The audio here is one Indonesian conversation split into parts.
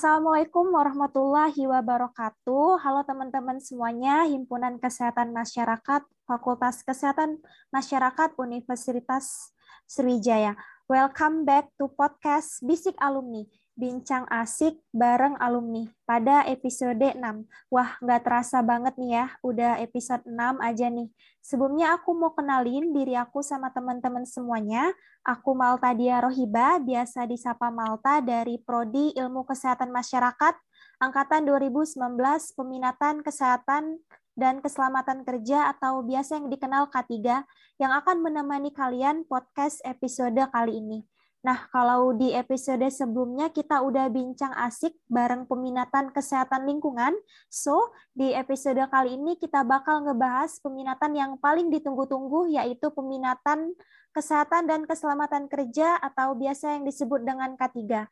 Assalamualaikum warahmatullahi wabarakatuh. Halo teman-teman semuanya, Himpunan Kesehatan Masyarakat, Fakultas Kesehatan Masyarakat Universitas Sriwijaya. Welcome back to podcast Bisik Alumni bincang asik bareng alumni pada episode 6. Wah, nggak terasa banget nih ya, udah episode 6 aja nih. Sebelumnya aku mau kenalin diri aku sama teman-teman semuanya. Aku Malta Dia Rohiba, biasa disapa Malta dari Prodi Ilmu Kesehatan Masyarakat, Angkatan 2019, Peminatan Kesehatan dan Keselamatan Kerja atau biasa yang dikenal K3, yang akan menemani kalian podcast episode kali ini. Nah, kalau di episode sebelumnya kita udah bincang asik bareng peminatan kesehatan lingkungan, so di episode kali ini kita bakal ngebahas peminatan yang paling ditunggu-tunggu yaitu peminatan kesehatan dan keselamatan kerja atau biasa yang disebut dengan K3.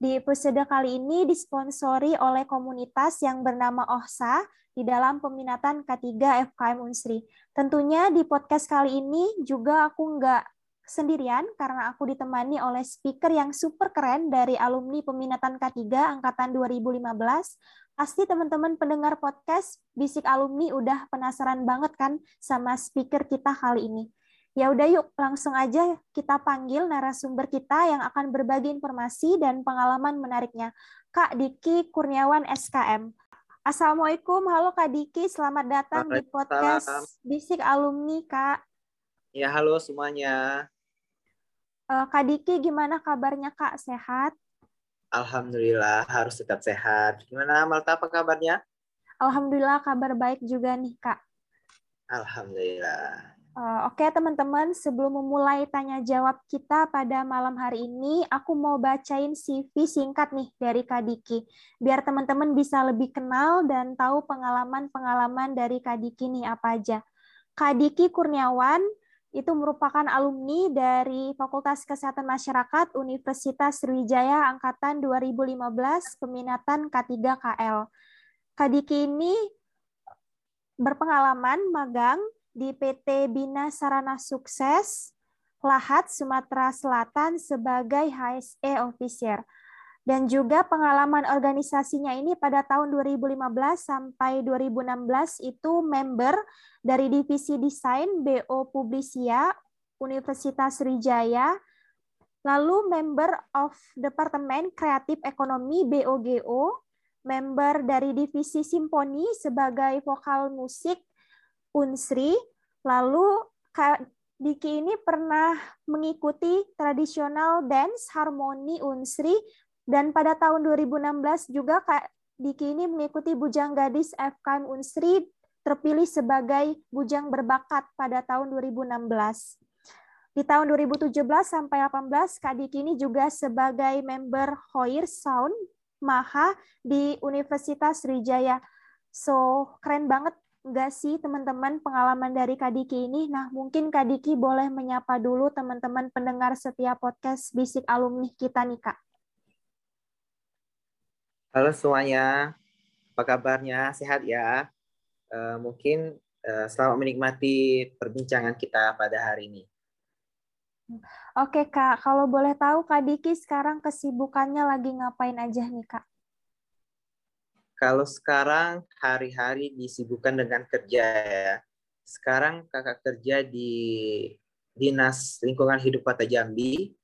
Di episode kali ini disponsori oleh komunitas yang bernama OHSA di dalam peminatan K3 FKM Unsri. Tentunya di podcast kali ini juga aku nggak sendirian karena aku ditemani oleh speaker yang super keren dari alumni peminatan K3 angkatan 2015. Pasti teman-teman pendengar podcast Bisik Alumni udah penasaran banget kan sama speaker kita kali ini. Ya udah yuk langsung aja kita panggil narasumber kita yang akan berbagi informasi dan pengalaman menariknya. Kak Diki Kurniawan SKM. Assalamualaikum, halo Kak Diki, selamat datang di podcast Bisik Alumni Kak. Ya halo semuanya. Uh, Kak Diki, gimana kabarnya Kak? Sehat? Alhamdulillah, harus tetap sehat. Gimana Malta, apa kabarnya? Alhamdulillah, kabar baik juga nih Kak. Alhamdulillah. Uh, Oke okay, teman-teman, sebelum memulai tanya jawab kita pada malam hari ini, aku mau bacain CV singkat nih dari Kak Diki, biar teman-teman bisa lebih kenal dan tahu pengalaman-pengalaman dari Kak Diki nih apa aja. Kak Diki Kurniawan itu merupakan alumni dari Fakultas Kesehatan Masyarakat Universitas Sriwijaya Angkatan 2015 peminatan K3 KL. Kadiki ini berpengalaman magang di PT Bina Sarana Sukses Lahat Sumatera Selatan sebagai HSE officer dan juga pengalaman organisasinya ini pada tahun 2015 sampai 2016 itu member dari divisi desain BO Publisia Universitas Sriwijaya, lalu member of Departemen Kreatif Ekonomi BOGO, member dari divisi Simponi sebagai vokal musik Unsri, lalu Diki ini pernah mengikuti tradisional dance harmoni Unsri dan pada tahun 2016 juga Kak Diki ini mengikuti Bujang Gadis FKM Unsri terpilih sebagai bujang berbakat pada tahun 2016. Di tahun 2017 sampai 18 Kak Diki ini juga sebagai member Hoir Sound Maha di Universitas Sriwijaya. So, keren banget nggak sih teman-teman pengalaman dari Kak Diki ini? Nah, mungkin Kak Diki boleh menyapa dulu teman-teman pendengar setiap podcast Bisik Alumni kita nih, Kak. Halo semuanya, apa kabarnya? Sehat ya? Uh, mungkin uh, selamat menikmati perbincangan kita pada hari ini. Oke Kak, kalau boleh tahu Kak Diki sekarang kesibukannya lagi ngapain aja nih Kak? Kalau sekarang hari-hari disibukkan dengan kerja ya. Sekarang kakak kerja di Dinas Lingkungan Hidup Kota Jambi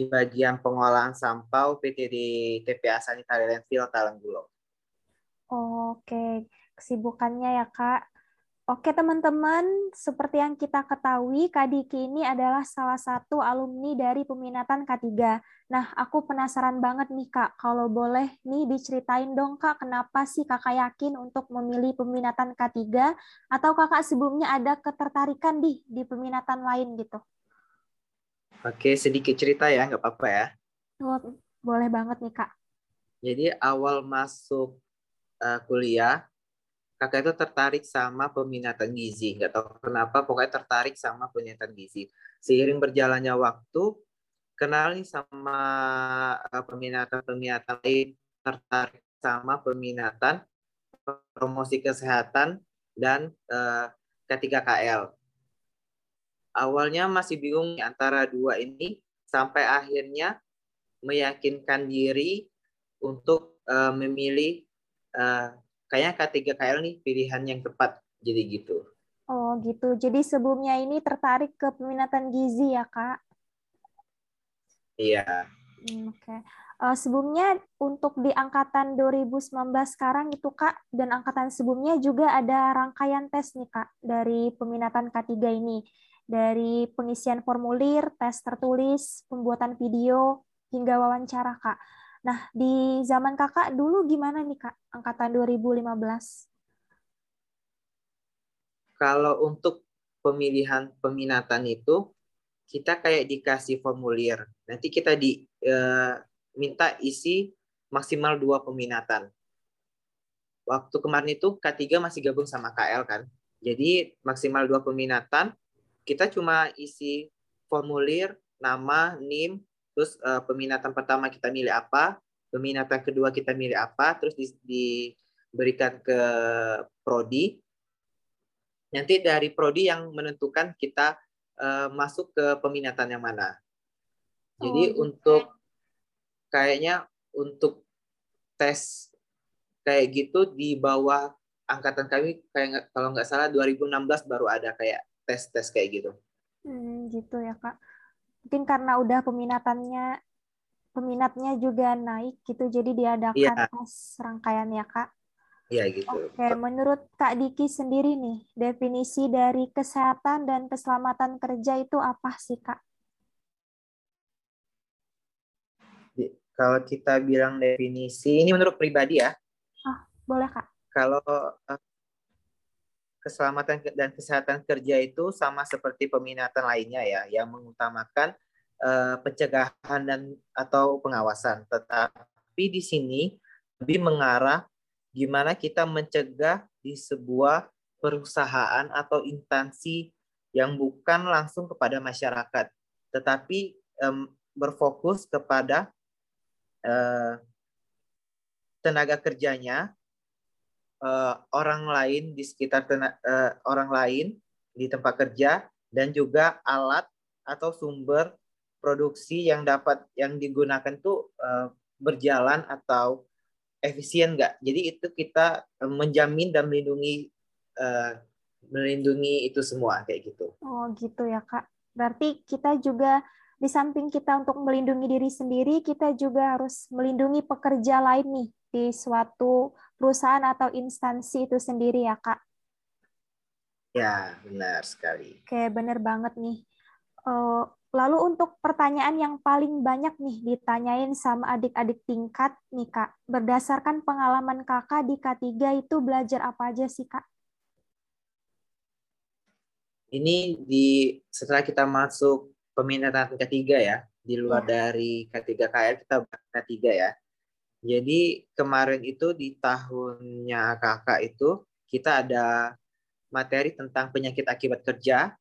di bagian pengolahan sampah PT di TPA Sanitary Landfill Talanggulo. Oke, kesibukannya ya Kak. Oke teman-teman, seperti yang kita ketahui, Kak Diki ini adalah salah satu alumni dari peminatan K3. Nah, aku penasaran banget nih Kak, kalau boleh nih diceritain dong Kak, kenapa sih Kakak yakin untuk memilih peminatan K3, atau Kakak sebelumnya ada ketertarikan di, di peminatan lain gitu? Oke, sedikit cerita ya, nggak apa-apa ya. Oh, boleh banget nih, Kak. Jadi awal masuk uh, kuliah, kakak itu tertarik sama peminatan gizi. Nggak tahu kenapa, pokoknya tertarik sama peminatan gizi. Seiring berjalannya waktu, kenal nih sama uh, peminatan-peminatan lain, tertarik sama peminatan promosi kesehatan dan uh, K3KL awalnya masih bingung antara dua ini sampai akhirnya meyakinkan diri untuk uh, memilih uh, kayaknya K3KL nih pilihan yang tepat jadi gitu. Oh gitu. Jadi sebelumnya ini tertarik ke peminatan gizi ya kak? Iya. Hmm, Oke. Okay. Uh, sebelumnya untuk di angkatan 2019 sekarang itu Kak dan angkatan sebelumnya juga ada rangkaian tes nih Kak dari peminatan K3 ini. Dari pengisian formulir, tes tertulis, pembuatan video hingga wawancara Kak. Nah, di zaman Kakak dulu gimana nih Kak angkatan 2015? Kalau untuk pemilihan peminatan itu kita kayak dikasih formulir. Nanti kita di uh, minta isi maksimal dua peminatan. Waktu kemarin itu K3 masih gabung sama KL kan. Jadi maksimal dua peminatan, kita cuma isi formulir, nama, NIM, terus uh, peminatan pertama kita milih apa, peminatan kedua kita milih apa, terus di, diberikan ke prodi. Nanti dari prodi yang menentukan kita uh, masuk ke peminatan yang mana. Jadi oh, untuk kayaknya untuk tes kayak gitu di bawah angkatan kami kayak kalau nggak salah 2016 baru ada kayak tes-tes kayak gitu. Hmm, gitu ya kak. Mungkin karena udah peminatannya peminatnya juga naik gitu, jadi diadakan ya. tes rangkaian ya kak. Iya gitu. Oke, menurut Kak Diki sendiri nih, definisi dari kesehatan dan keselamatan kerja itu apa sih Kak? Kalau kita bilang definisi, ini menurut pribadi ya. Oh, boleh Kak. Kalau uh, keselamatan dan kesehatan kerja itu sama seperti peminatan lainnya ya, yang mengutamakan uh, pencegahan dan atau pengawasan. Tetapi di sini lebih mengarah gimana kita mencegah di sebuah perusahaan atau instansi yang bukan langsung kepada masyarakat, tetapi um, berfokus kepada uh, tenaga kerjanya uh, orang lain di sekitar tenaga, uh, orang lain di tempat kerja dan juga alat atau sumber produksi yang dapat yang digunakan tuh uh, berjalan atau efisien nggak? Jadi itu kita menjamin dan melindungi uh, melindungi itu semua kayak gitu. Oh gitu ya kak. Berarti kita juga di samping kita untuk melindungi diri sendiri, kita juga harus melindungi pekerja lain nih di suatu perusahaan atau instansi itu sendiri ya, Kak. Ya, benar sekali. Oke, benar banget nih. Eh, lalu untuk pertanyaan yang paling banyak nih ditanyain sama adik-adik tingkat nih, Kak. Berdasarkan pengalaman Kakak di K3 itu belajar apa aja sih, Kak? Ini di setelah kita masuk peminatan ketiga ya di luar ya. dari K3KL kita K3 ya. Jadi kemarin itu di tahunnya kakak itu kita ada materi tentang penyakit akibat kerja,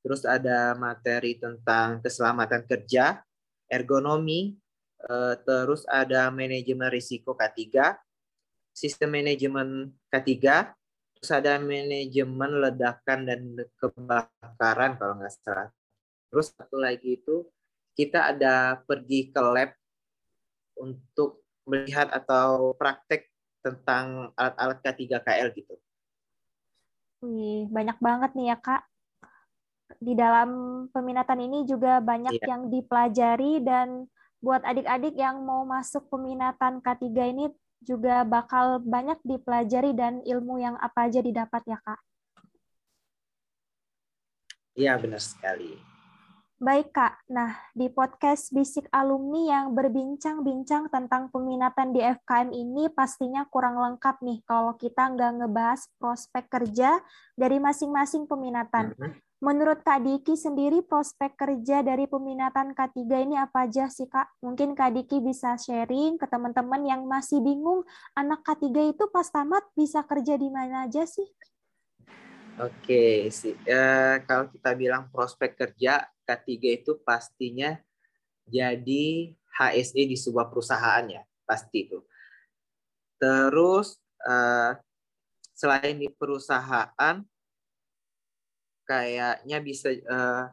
terus ada materi tentang keselamatan kerja, ergonomi, eh, terus ada manajemen risiko K3, sistem manajemen K3, terus ada manajemen ledakan dan kebakaran kalau nggak salah. Terus satu lagi itu kita ada pergi ke lab untuk melihat atau praktek tentang alat-alat K3KL gitu. Wih, banyak banget nih ya Kak. Di dalam peminatan ini juga banyak iya. yang dipelajari dan buat adik-adik yang mau masuk peminatan K3 ini juga bakal banyak dipelajari dan ilmu yang apa aja didapat ya Kak. Iya, benar sekali. Baik Kak, nah di podcast Bisik Alumni yang berbincang-bincang tentang peminatan di FKM ini pastinya kurang lengkap nih kalau kita nggak ngebahas prospek kerja dari masing-masing peminatan. Mm-hmm. Menurut Kak Diki sendiri prospek kerja dari peminatan K3 ini apa aja sih Kak? Mungkin Kak Diki bisa sharing ke teman-teman yang masih bingung anak K3 itu pas tamat bisa kerja di mana aja sih? Oke, sih. Uh, kalau kita bilang prospek kerja K3 itu pastinya jadi HSE di sebuah perusahaan ya, pasti itu. Terus uh, selain di perusahaan, kayaknya bisa uh,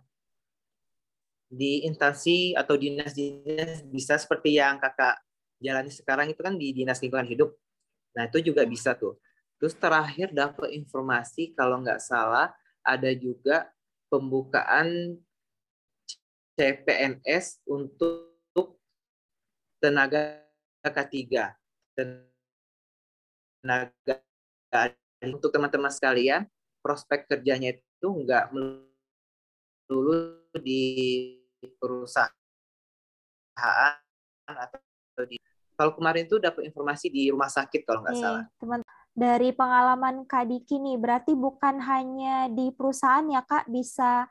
di instansi atau dinas-dinas bisa seperti yang kakak jalani sekarang itu kan di dinas lingkungan hidup. Nah itu juga bisa tuh. Terus terakhir dapat informasi kalau nggak salah ada juga pembukaan CPNS untuk tenaga K3. Tenaga untuk teman-teman sekalian, prospek kerjanya itu nggak melulu di perusahaan atau di kalau kemarin itu dapat informasi di rumah sakit kalau nggak salah. Teman dari pengalaman Kak Diki nih, berarti bukan hanya di perusahaan ya Kak, bisa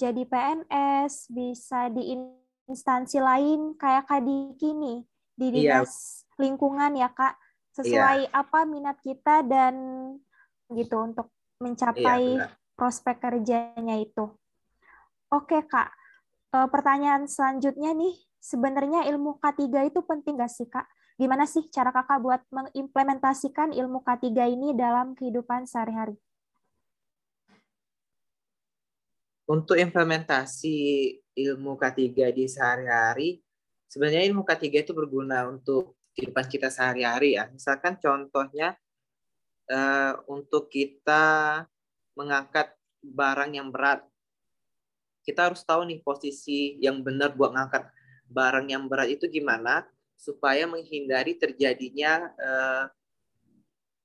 jadi PNS, bisa di instansi lain kayak Kak Diki nih, di iya. dinas iya. lingkungan ya Kak, sesuai iya. apa minat kita dan gitu untuk mencapai iya, prospek kerjanya itu. Oke Kak, eh, pertanyaan selanjutnya nih, sebenarnya ilmu K3 itu penting nggak sih, Kak? Gimana sih cara kakak buat mengimplementasikan ilmu K3 ini dalam kehidupan sehari-hari? Untuk implementasi ilmu K3 di sehari-hari, sebenarnya ilmu K3 itu berguna untuk kehidupan kita sehari-hari ya. Misalkan contohnya uh, untuk kita mengangkat barang yang berat, kita harus tahu nih posisi yang benar buat mengangkat barang yang berat itu gimana supaya menghindari terjadinya uh,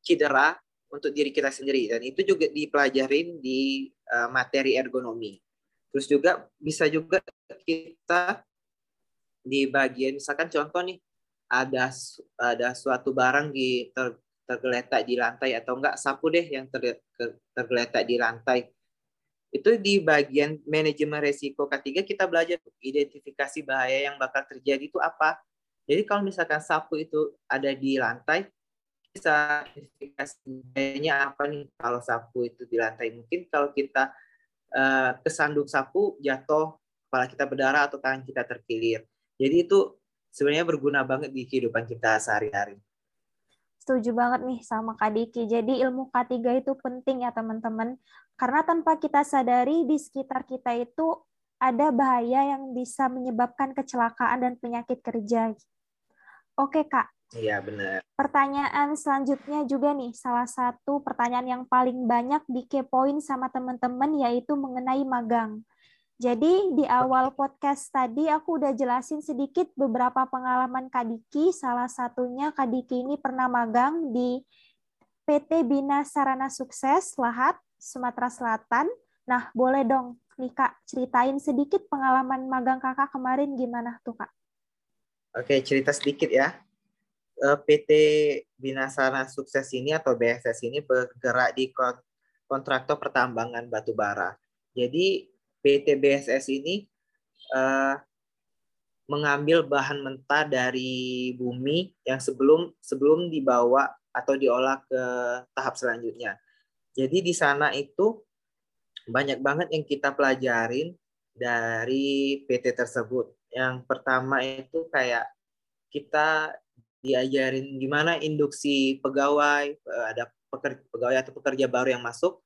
cedera untuk diri kita sendiri dan itu juga dipelajarin di uh, materi ergonomi. Terus juga bisa juga kita di bagian misalkan contoh nih ada ada suatu barang di ter, tergeletak di lantai atau enggak sapu deh yang ter, tergeletak di lantai itu di bagian manajemen resiko ketiga kita belajar identifikasi bahaya yang bakal terjadi itu apa. Jadi kalau misalkan sapu itu ada di lantai, bisa identifikasi bahayanya apa nih kalau sapu itu di lantai. Mungkin kalau kita uh, kesandung sapu jatuh, kepala kita berdarah atau tangan kita terkilir. Jadi itu sebenarnya berguna banget di kehidupan kita sehari-hari. Setuju banget nih sama Kak Diki. Jadi ilmu K3 itu penting ya teman-teman. Karena tanpa kita sadari di sekitar kita itu ada bahaya yang bisa menyebabkan kecelakaan dan penyakit kerja. Oke Kak. Iya benar. Pertanyaan selanjutnya juga nih, salah satu pertanyaan yang paling banyak dikepoin sama teman-teman yaitu mengenai magang. Jadi di awal podcast tadi aku udah jelasin sedikit beberapa pengalaman Kak Diki. Salah satunya Kak Diki ini pernah magang di PT Bina Sarana Sukses Lahat, Sumatera Selatan. Nah, boleh dong nih Kak ceritain sedikit pengalaman magang Kakak kemarin gimana tuh Kak? Oke, cerita sedikit ya. Eh, PT Bina Sarana Sukses ini atau BSS ini bergerak di kontraktor pertambangan batu bara. Jadi PT BSS ini uh, mengambil bahan mentah dari bumi yang sebelum sebelum dibawa atau diolah ke tahap selanjutnya. Jadi di sana itu banyak banget yang kita pelajarin dari PT tersebut. Yang pertama itu kayak kita diajarin gimana induksi pegawai, eh, ada pekerja, pegawai atau pekerja baru yang masuk,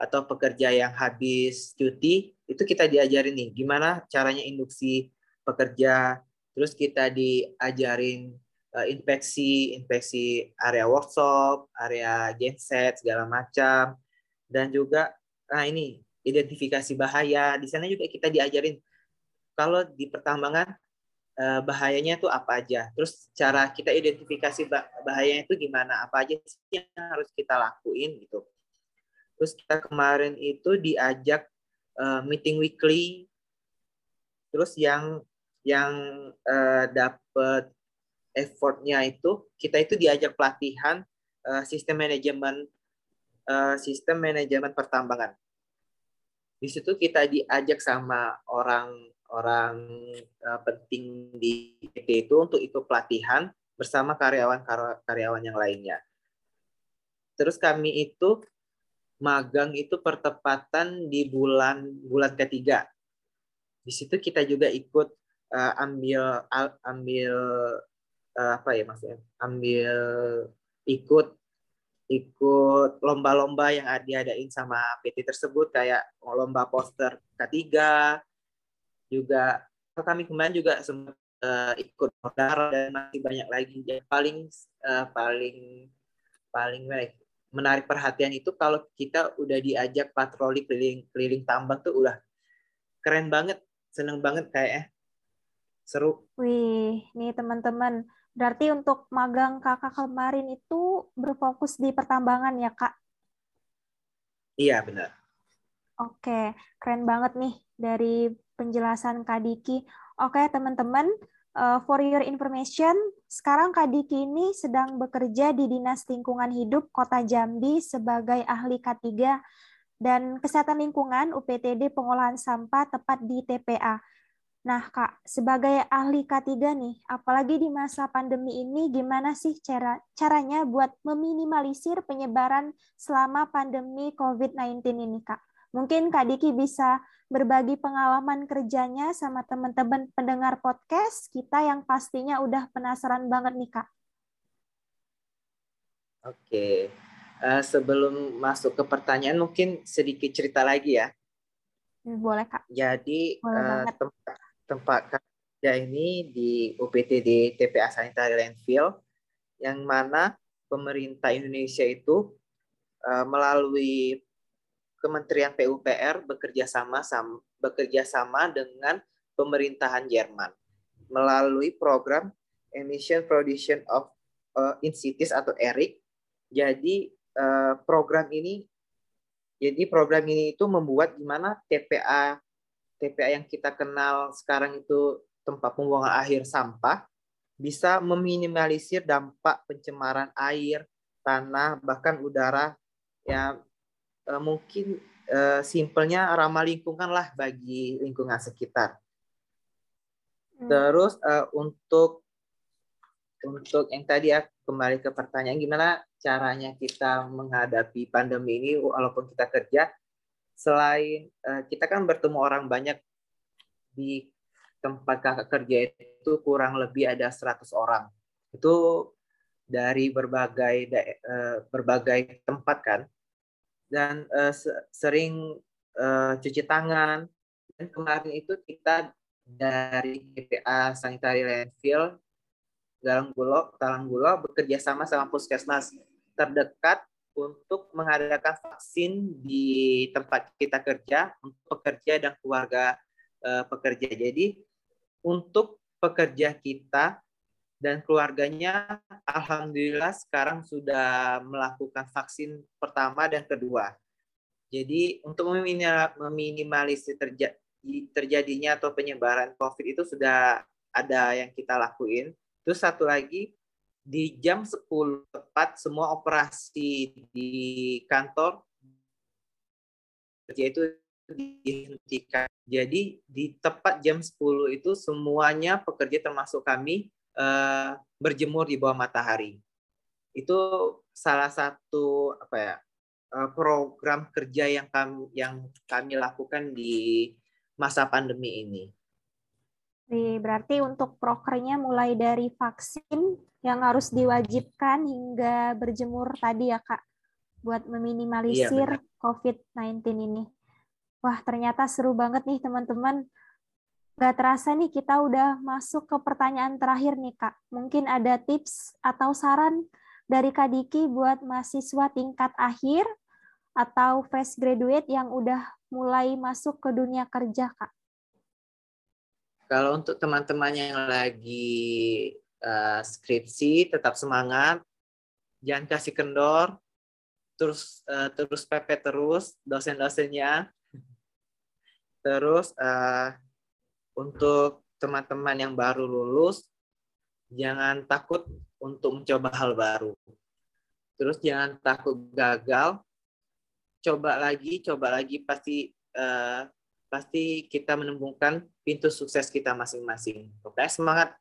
atau pekerja yang habis cuti itu kita diajarin nih gimana caranya induksi pekerja. Terus kita diajarin uh, inspeksi inspeksi area workshop area genset segala macam. Dan juga nah ini identifikasi bahaya. Di sana juga kita diajarin kalau di pertambangan uh, bahayanya itu apa aja terus cara kita identifikasi bahayanya itu gimana apa aja sih yang harus kita lakuin gitu Terus kita kemarin itu diajak uh, meeting weekly. Terus yang yang uh, dapat effortnya itu kita itu diajak pelatihan sistem manajemen sistem manajemen pertambangan. Di situ kita diajak sama orang-orang uh, penting di PT itu untuk itu pelatihan bersama karyawan-karyawan yang lainnya. Terus kami itu magang itu pertepatan di bulan bulan ketiga. Di situ kita juga ikut uh, ambil ambil uh, apa ya maksudnya? Ambil ikut ikut lomba-lomba yang diadain sama PT tersebut kayak lomba poster K3 juga kami kemarin juga sempat uh, ikut modal dan masih banyak lagi. Yang paling uh, paling paling menarik, menarik perhatian itu kalau kita udah diajak patroli keliling keliling tambang tuh udah keren banget seneng banget kayaknya. Seru. Wih nih teman-teman berarti untuk magang kakak kemarin itu berfokus di pertambangan ya kak? Iya benar. Oke keren banget nih dari penjelasan kak Diki oke teman-teman uh, for your information sekarang kak Diki ini sedang bekerja di Dinas Lingkungan Hidup Kota Jambi sebagai ahli K3 dan Kesehatan Lingkungan UPTD Pengolahan Sampah tepat di TPA. Nah, Kak, sebagai ahli K3 nih, apalagi di masa pandemi ini, gimana sih cara caranya buat meminimalisir penyebaran selama pandemi COVID-19 ini, Kak? Mungkin Kak Diki bisa berbagi pengalaman kerjanya sama teman-teman pendengar podcast kita yang pastinya udah penasaran banget nih, Kak. Oke, uh, sebelum masuk ke pertanyaan mungkin sedikit cerita lagi ya. Hmm, boleh kak. Jadi uh, tempat tempat kerja ini di UPTD TPA Sanitary Landfill yang mana pemerintah Indonesia itu uh, melalui Kementerian PUPR bekerja sama, bekerja sama dengan pemerintahan Jerman melalui program Emission Production of uh, in Cities atau ERIC. Jadi Eh, program ini jadi program ini itu membuat gimana TPA TPA yang kita kenal sekarang itu tempat pembuangan akhir sampah bisa meminimalisir dampak pencemaran air, tanah, bahkan udara ya eh, mungkin eh, simpelnya ramah lingkungan lah bagi lingkungan sekitar. Hmm. Terus untuk untuk yang tadi ya kembali ke pertanyaan gimana caranya kita menghadapi pandemi ini walaupun kita kerja selain uh, kita kan bertemu orang banyak di tempat kakak kerja itu kurang lebih ada 100 orang itu dari berbagai uh, berbagai tempat kan dan uh, sering uh, cuci tangan dan kemarin itu kita dari GPA Sanitary Landfill Galanggulo, Talanggulo bekerja sama sama puskesmas terdekat untuk mengadakan vaksin di tempat kita kerja untuk pekerja dan keluarga uh, pekerja. Jadi untuk pekerja kita dan keluarganya alhamdulillah sekarang sudah melakukan vaksin pertama dan kedua. Jadi untuk meminimalisir terjadinya atau penyebaran COVID itu sudah ada yang kita lakuin Terus satu lagi di jam 10 tepat semua operasi di kantor yaitu dihentikan. Jadi di tepat jam 10 itu semuanya pekerja termasuk kami uh, berjemur di bawah matahari. Itu salah satu apa ya uh, program kerja yang kami yang kami lakukan di masa pandemi ini. Berarti untuk prokernya mulai dari vaksin yang harus diwajibkan hingga berjemur tadi ya Kak, buat meminimalisir iya, COVID-19 ini. Wah, ternyata seru banget nih teman-teman. Gak terasa nih kita udah masuk ke pertanyaan terakhir nih Kak. Mungkin ada tips atau saran dari Kak Diki buat mahasiswa tingkat akhir atau fresh graduate yang udah mulai masuk ke dunia kerja Kak? Kalau untuk teman-teman yang lagi uh, skripsi, tetap semangat, jangan kasih kendor, terus uh, terus pepet terus dosen-dosennya. Terus uh, untuk teman-teman yang baru lulus, jangan takut untuk mencoba hal baru. Terus jangan takut gagal, coba lagi, coba lagi pasti uh, pasti kita menemukan pintu sukses kita masing-masing. Oke, semangat.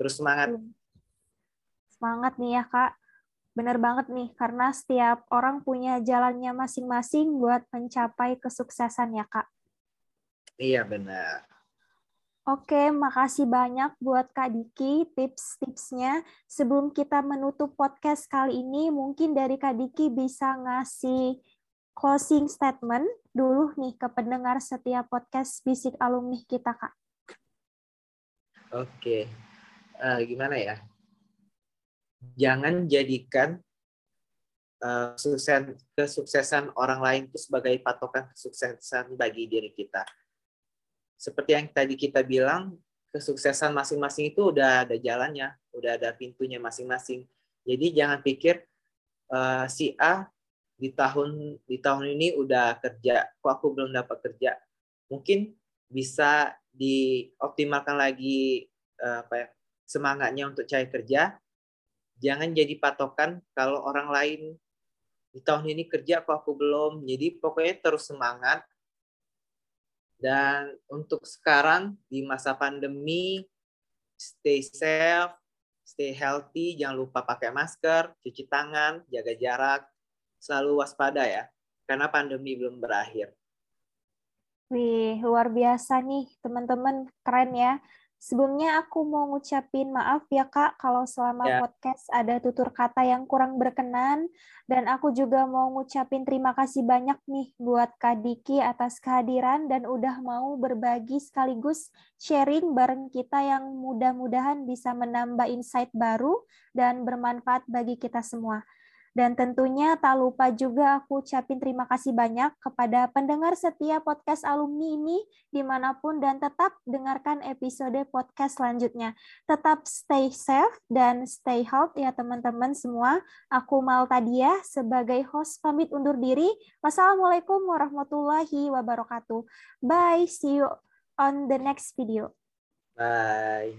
Terus semangat. Hmm. Semangat nih ya, Kak. Benar banget nih, karena setiap orang punya jalannya masing-masing buat mencapai kesuksesan ya, Kak. Iya, benar. Oke, makasih banyak buat Kak Diki tips-tipsnya. Sebelum kita menutup podcast kali ini, mungkin dari Kak Diki bisa ngasih closing statement dulu nih ke pendengar setiap podcast Bisik Alumni kita, Kak. Oke, uh, gimana ya? Jangan jadikan uh, sukses, kesuksesan orang lain itu sebagai patokan kesuksesan bagi diri kita. Seperti yang tadi kita bilang, kesuksesan masing-masing itu udah ada jalannya, udah ada pintunya masing-masing. Jadi jangan pikir uh, si A di tahun di tahun ini udah kerja, kok aku belum dapat kerja. Mungkin bisa dioptimalkan lagi uh, apa ya, semangatnya untuk cari kerja. Jangan jadi patokan kalau orang lain di tahun ini kerja kok aku belum. Jadi pokoknya terus semangat. Dan untuk sekarang di masa pandemi, stay safe, stay healthy, jangan lupa pakai masker, cuci tangan, jaga jarak, selalu waspada ya, karena pandemi belum berakhir. Wih, luar biasa nih teman-teman, keren ya. Sebelumnya aku mau ngucapin maaf ya Kak kalau selama ya. podcast ada tutur kata yang kurang berkenan dan aku juga mau ngucapin terima kasih banyak nih buat Kak Diki atas kehadiran dan udah mau berbagi sekaligus sharing bareng kita yang mudah-mudahan bisa menambah insight baru dan bermanfaat bagi kita semua. Dan tentunya tak lupa juga aku ucapin terima kasih banyak kepada pendengar setia podcast alumni ini di mana pun dan tetap dengarkan episode podcast selanjutnya. Tetap stay safe dan stay healthy ya teman-teman semua. Aku Maltadia sebagai host pamit undur diri. Wassalamualaikum warahmatullahi wabarakatuh. Bye, see you on the next video. Bye.